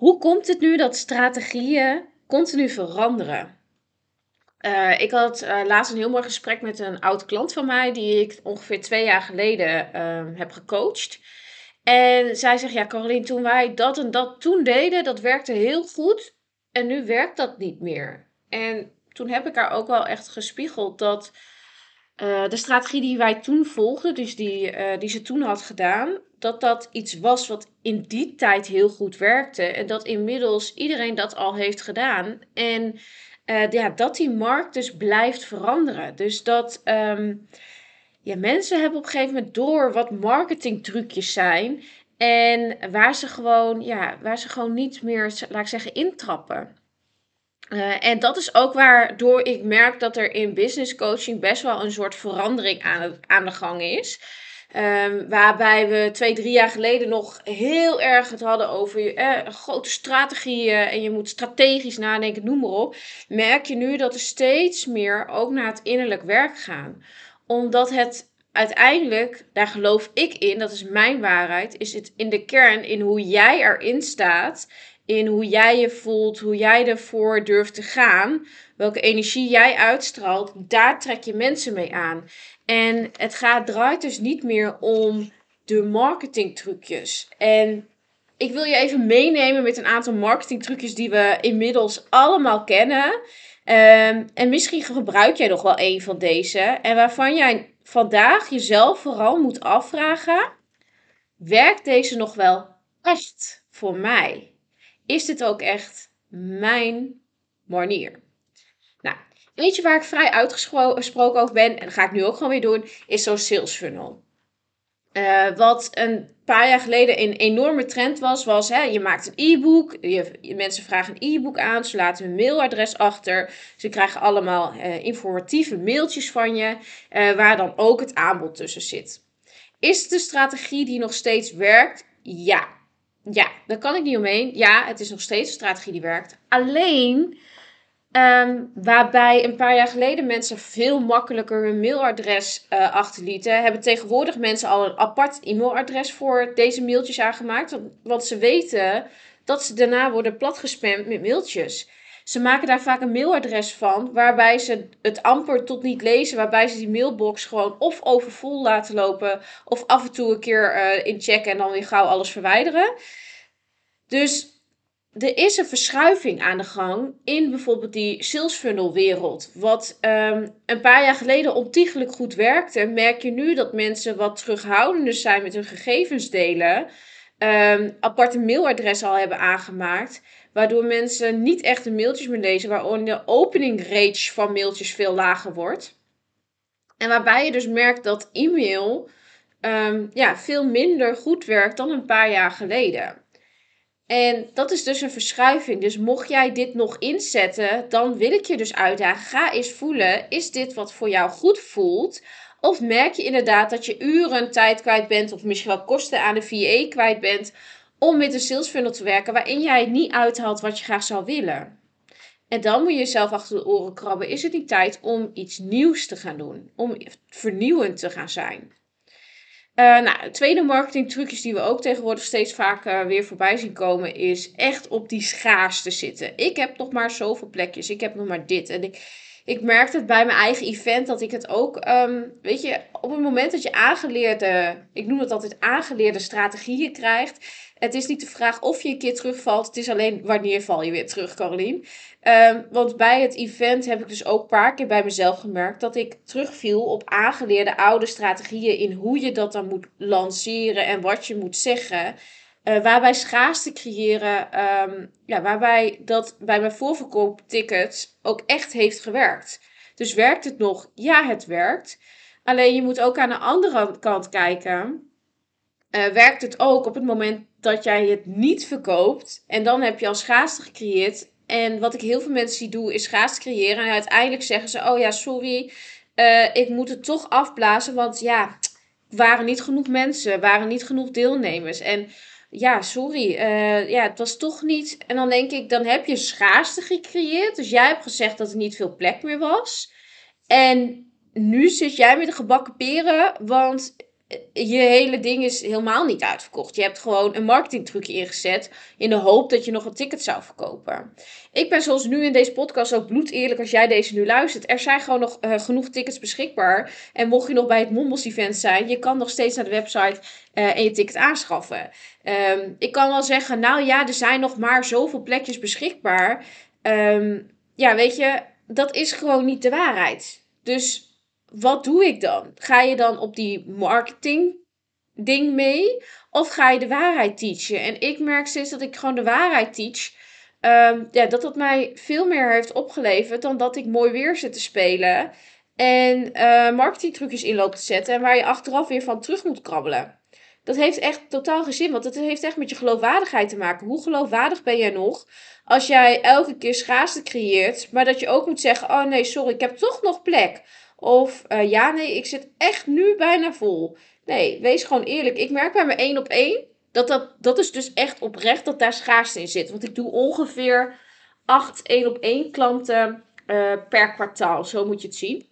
hoe komt het nu dat strategieën continu veranderen? Uh, ik had uh, laatst een heel mooi gesprek met een oud klant van mij, die ik ongeveer twee jaar geleden uh, heb gecoacht. En zij zegt: Ja, Caroline, toen wij dat en dat toen deden, dat werkte heel goed. En nu werkt dat niet meer. En toen heb ik haar ook wel echt gespiegeld dat uh, de strategie die wij toen volgden, dus die, uh, die ze toen had gedaan, dat dat iets was wat in die tijd heel goed werkte. En dat inmiddels iedereen dat al heeft gedaan. En uh, ja, dat die markt dus blijft veranderen. Dus dat um, ja, mensen hebben op een gegeven moment door wat marketingtrucjes zijn. En waar ze gewoon, ja, waar ze gewoon niet meer, laat ik zeggen, intrappen. Uh, en dat is ook waardoor ik merk dat er in business coaching best wel een soort verandering aan, aan de gang is. Um, waarbij we twee, drie jaar geleden nog heel erg het hadden over eh, grote strategieën en je moet strategisch nadenken, noem maar op. Merk je nu dat er steeds meer ook naar het innerlijk werk gaan. Omdat het uiteindelijk, daar geloof ik in, dat is mijn waarheid, is het in de kern in hoe jij erin staat in hoe jij je voelt, hoe jij ervoor durft te gaan, welke energie jij uitstraalt, daar trek je mensen mee aan. En het gaat, draait dus niet meer om de marketingtrucjes. En ik wil je even meenemen met een aantal marketingtrucjes die we inmiddels allemaal kennen. Um, en misschien gebruik jij nog wel een van deze. En waarvan jij vandaag jezelf vooral moet afvragen: werkt deze nog wel echt voor mij? Is dit ook echt mijn manier? Nou, eentje waar ik vrij uitgesproken over ben, en dat ga ik nu ook gewoon weer doen, is zo'n sales funnel. Uh, wat een paar jaar geleden een enorme trend was, was hè, je maakt een e-book, je, mensen vragen een e-book aan, ze laten hun mailadres achter, ze krijgen allemaal uh, informatieve mailtjes van je, uh, waar dan ook het aanbod tussen zit. Is het een strategie die nog steeds werkt? Ja, ja, daar kan ik niet omheen. Ja, het is nog steeds een strategie die werkt. Alleen, um, waarbij een paar jaar geleden mensen veel makkelijker hun mailadres uh, achterlieten, hebben tegenwoordig mensen al een apart e-mailadres voor deze mailtjes aangemaakt. Want ze weten dat ze daarna worden platgespamd met mailtjes. Ze maken daar vaak een mailadres van, waarbij ze het amper tot niet lezen, waarbij ze die mailbox gewoon of overvol laten lopen, of af en toe een keer uh, inchecken en dan weer gauw alles verwijderen. Dus er is een verschuiving aan de gang in bijvoorbeeld die sales funnel wereld. Wat um, een paar jaar geleden ontiegelijk goed werkte, merk je nu dat mensen wat terughoudender zijn met hun gegevens delen. Um, aparte mailadres al hebben aangemaakt. Waardoor mensen niet echt de mailtjes meer lezen. Waardoor de opening rate van mailtjes veel lager wordt. En waarbij je dus merkt dat e-mail um, ja, veel minder goed werkt dan een paar jaar geleden. En dat is dus een verschuiving. Dus mocht jij dit nog inzetten, dan wil ik je dus uitdagen. Ga eens voelen, is dit wat voor jou goed voelt? Of merk je inderdaad dat je uren tijd kwijt bent, of misschien wel kosten aan de VA kwijt bent, om met een sales funnel te werken waarin jij niet uithaalt wat je graag zou willen? En dan moet je jezelf achter de oren krabben. Is het niet tijd om iets nieuws te gaan doen? Om vernieuwend te gaan zijn? Uh, nou, tweede marketingtrucjes die we ook tegenwoordig steeds vaker weer voorbij zien komen, is echt op die schaarste zitten. Ik heb nog maar zoveel plekjes, ik heb nog maar dit. En ik, ik merkte het bij mijn eigen event dat ik het ook, um, weet je, op het moment dat je aangeleerde, ik noem het altijd aangeleerde strategieën krijgt. Het is niet de vraag of je een keer terugvalt, het is alleen wanneer val je weer terug, Caroline. Um, want bij het event heb ik dus ook een paar keer bij mezelf gemerkt dat ik terugviel op aangeleerde oude strategieën in hoe je dat dan moet lanceren en wat je moet zeggen. Uh, waarbij schaarste creëren, um, ja, waarbij dat bij mijn voorverkooptickets ook echt heeft gewerkt. Dus werkt het nog? Ja, het werkt. Alleen je moet ook aan de andere kant kijken. Uh, werkt het ook op het moment dat jij het niet verkoopt en dan heb je al schaarste gecreëerd En wat ik heel veel mensen zie doen, is schaarste creëren. En uiteindelijk zeggen ze: Oh ja, sorry, uh, ik moet het toch afblazen. Want ja, waren niet genoeg mensen, waren niet genoeg deelnemers. En ja, sorry, uh, ja, het was toch niet. En dan denk ik, dan heb je schaarste gecreëerd. Dus jij hebt gezegd dat er niet veel plek meer was. En nu zit jij met de gebakken peren, want je hele ding is helemaal niet uitverkocht. Je hebt gewoon een marketingtrucje ingezet in de hoop dat je nog een ticket zou verkopen. Ik ben zoals nu in deze podcast ook bloed eerlijk als jij deze nu luistert. Er zijn gewoon nog uh, genoeg tickets beschikbaar. En mocht je nog bij het Mombos event zijn, je kan nog steeds naar de website uh, en je ticket aanschaffen. Um, ik kan wel zeggen, nou ja, er zijn nog maar zoveel plekjes beschikbaar. Um, ja, weet je, dat is gewoon niet de waarheid. Dus wat doe ik dan? Ga je dan op die marketing ding mee? Of ga je de waarheid teachen? En ik merk steeds dat ik gewoon de waarheid teach. Um, ja, dat dat mij veel meer heeft opgeleverd dan dat ik mooi weer zit te spelen. En uh, marketingtrucjes in loop te zetten. En waar je achteraf weer van terug moet krabbelen. Dat heeft echt totaal geen zin. Want het heeft echt met je geloofwaardigheid te maken. Hoe geloofwaardig ben jij nog? Als jij elke keer schaarste creëert. Maar dat je ook moet zeggen: Oh nee, sorry, ik heb toch nog plek. Of uh, ja, nee, ik zit echt nu bijna vol. Nee, wees gewoon eerlijk. Ik merk bij mijn één op één dat, dat dat is dus echt oprecht dat daar schaarste in zit. Want ik doe ongeveer acht één op één klanten uh, per kwartaal. Zo moet je het zien.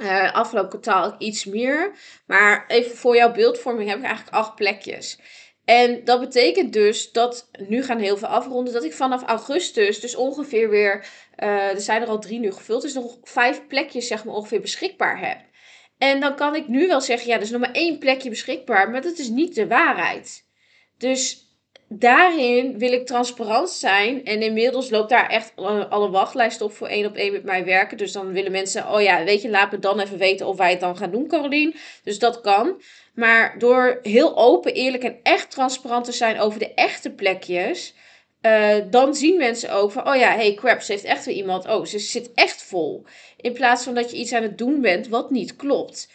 Uh, afgelopen kwartaal iets meer. Maar even voor jouw beeldvorming heb ik eigenlijk acht plekjes. En dat betekent dus dat, nu gaan heel veel afronden, dat ik vanaf augustus dus ongeveer weer, uh, er zijn er al drie nu gevuld, dus nog vijf plekjes zeg maar ongeveer beschikbaar heb. En dan kan ik nu wel zeggen, ja, er is nog maar één plekje beschikbaar, maar dat is niet de waarheid. Dus daarin wil ik transparant zijn. En inmiddels loopt daar echt al een wachtlijst op voor één op één met mij werken. Dus dan willen mensen, oh ja, weet je, laat me dan even weten of wij het dan gaan doen, Caroline. Dus dat kan. Maar door heel open, eerlijk en echt transparant te zijn over de echte plekjes. Uh, dan zien mensen ook van, oh ja, hey, crap, ze heeft echt weer iemand. Oh, ze zit echt vol. In plaats van dat je iets aan het doen bent wat niet klopt.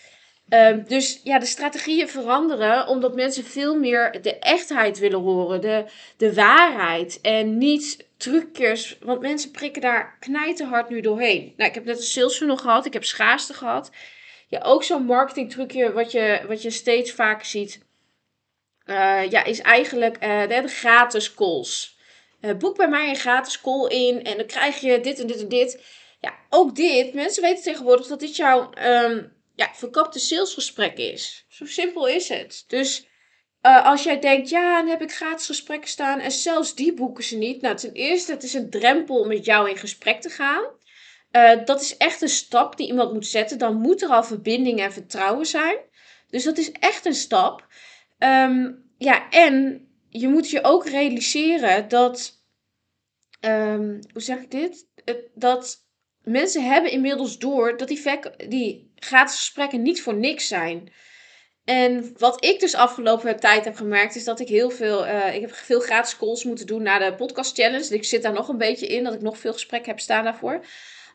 Um, dus ja, de strategieën veranderen omdat mensen veel meer de echtheid willen horen, de, de waarheid en niet trucjes. Want mensen prikken daar knijterhard nu doorheen. Nou, ik heb net een sales funnel gehad, ik heb schaarste gehad. Ja, ook zo'n marketing trucje wat je, wat je steeds vaker ziet. Uh, ja, is eigenlijk uh, de, gratis calls. Uh, boek bij mij een gratis call in en dan krijg je dit en dit en dit. Ja, ook dit. Mensen weten tegenwoordig dat dit jouw um, ja, verkapte salesgesprek is. Zo simpel is het. Dus uh, als jij denkt, ja, dan heb ik gratis gesprekken staan en zelfs die boeken ze niet. Nou, ten eerste, het is een drempel om met jou in gesprek te gaan. Uh, dat is echt een stap die iemand moet zetten. Dan moet er al verbinding en vertrouwen zijn. Dus dat is echt een stap. Um, ja, en je moet je ook realiseren dat. Um, hoe zeg ik dit? Dat mensen hebben inmiddels door dat die, die gratis gesprekken niet voor niks zijn. En wat ik dus afgelopen tijd heb gemerkt, is dat ik heel veel. Uh, ik heb veel gratis calls moeten doen na de podcast challenge. Ik zit daar nog een beetje in, dat ik nog veel gesprekken heb staan daarvoor.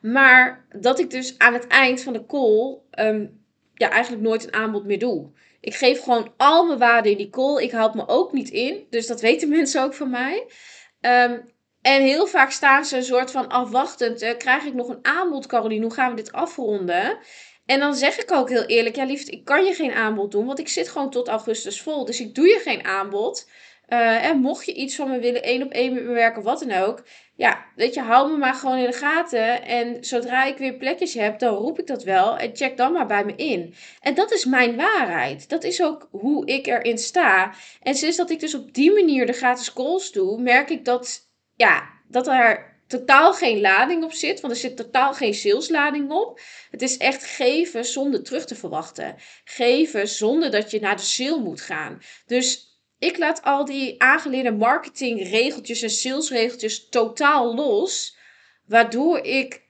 Maar dat ik dus aan het eind van de call um, ja, eigenlijk nooit een aanbod meer doe. Ik geef gewoon al mijn waarde in die call. Ik houd me ook niet in. Dus dat weten mensen ook van mij. Um, en heel vaak staan ze een soort van afwachtend. Uh, krijg ik nog een aanbod, Caroline? Hoe gaan we dit afronden? En dan zeg ik ook heel eerlijk: ja, liefst, ik kan je geen aanbod doen, want ik zit gewoon tot augustus vol. Dus ik doe je geen aanbod. Uh, en mocht je iets van me willen, één op één met me werken, wat dan ook. Ja, weet je, hou me maar gewoon in de gaten. En zodra ik weer plekjes heb, dan roep ik dat wel. En check dan maar bij me in. En dat is mijn waarheid. Dat is ook hoe ik erin sta. En sinds dat ik dus op die manier de gratis calls doe, merk ik dat, ja, dat er totaal geen lading op zit. Want er zit totaal geen saleslading op. Het is echt geven zonder terug te verwachten. Geven zonder dat je naar de sale moet gaan. Dus ik laat al die aangeleerde marketingregeltjes en salesregeltjes totaal los. Waardoor ik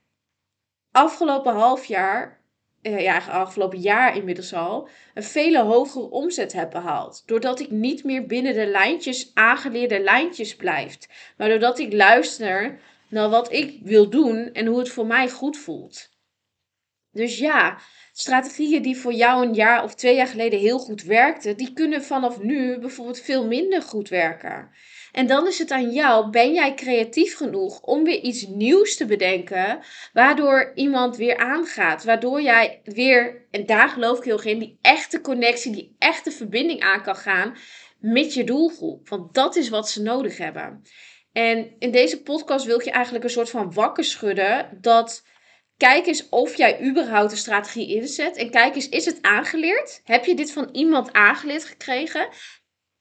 afgelopen half jaar, eh, ja, afgelopen jaar inmiddels al, een vele hogere omzet heb behaald. Doordat ik niet meer binnen de lijntjes, aangeleerde lijntjes blijf. Maar doordat ik luister naar wat ik wil doen en hoe het voor mij goed voelt. Dus ja, strategieën die voor jou een jaar of twee jaar geleden heel goed werkten, die kunnen vanaf nu bijvoorbeeld veel minder goed werken. En dan is het aan jou, ben jij creatief genoeg om weer iets nieuws te bedenken, waardoor iemand weer aangaat, waardoor jij weer, en daar geloof ik heel erg in, die echte connectie, die echte verbinding aan kan gaan met je doelgroep. Want dat is wat ze nodig hebben. En in deze podcast wil ik je eigenlijk een soort van wakker schudden dat kijk eens of jij überhaupt een strategie inzet. En kijk eens, is het aangeleerd? Heb je dit van iemand aangeleerd gekregen?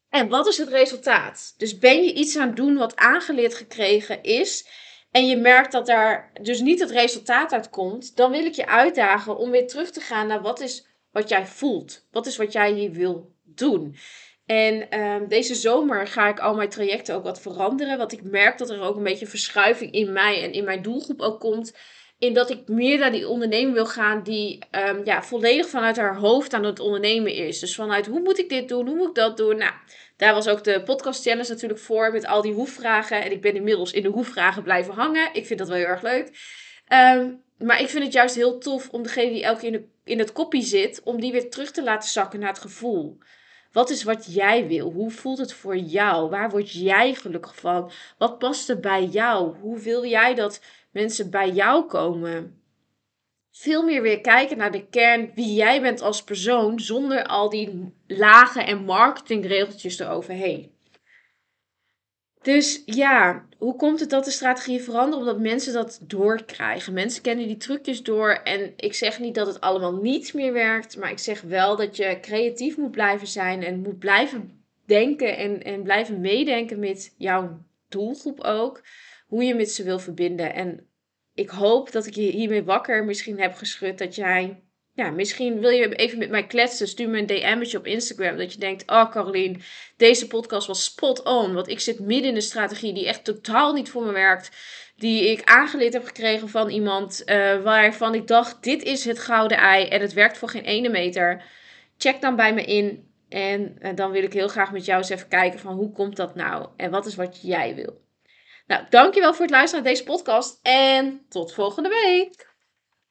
En wat is het resultaat? Dus ben je iets aan het doen wat aangeleerd gekregen is en je merkt dat daar dus niet het resultaat uit komt, dan wil ik je uitdagen om weer terug te gaan naar wat is wat jij voelt. Wat is wat jij hier wil doen. En ehm, deze zomer ga ik al mijn trajecten ook wat veranderen. Want ik merk dat er ook een beetje verschuiving in mij en in mijn doelgroep ook komt. In dat ik meer naar die onderneming wil gaan die um, ja, volledig vanuit haar hoofd aan het ondernemen is. Dus vanuit hoe moet ik dit doen, hoe moet ik dat doen. Nou, daar was ook de podcast challenge natuurlijk voor met al die hoefvragen. En ik ben inmiddels in de hoefvragen blijven hangen. Ik vind dat wel heel erg leuk. Ehm, maar ik vind het juist heel tof om degene die elke keer in, in het kopie zit, om die weer terug te laten zakken naar het gevoel. Wat is wat jij wil? Hoe voelt het voor jou? Waar word jij gelukkig van? Wat past er bij jou? Hoe wil jij dat mensen bij jou komen? Veel meer weer kijken naar de kern wie jij bent als persoon zonder al die lagen en marketingregeltjes eroverheen. Dus ja, hoe komt het dat de strategieën veranderen? Omdat mensen dat doorkrijgen. Mensen kennen die trucjes door. En ik zeg niet dat het allemaal niet meer werkt. Maar ik zeg wel dat je creatief moet blijven zijn. En moet blijven denken en, en blijven meedenken met jouw doelgroep ook. Hoe je met ze wil verbinden. En ik hoop dat ik je hiermee wakker misschien heb geschud. Dat jij ja, misschien wil je even met mij kletsen. Stuur me een DM'tje op Instagram. Dat je denkt, oh Caroline, deze podcast was spot on. Want ik zit midden in een strategie die echt totaal niet voor me werkt. Die ik aangeleerd heb gekregen van iemand uh, waarvan ik dacht, dit is het gouden ei. En het werkt voor geen ene meter. Check dan bij me in. En uh, dan wil ik heel graag met jou eens even kijken van hoe komt dat nou? En wat is wat jij wil? Nou, dankjewel voor het luisteren naar deze podcast. En tot volgende week.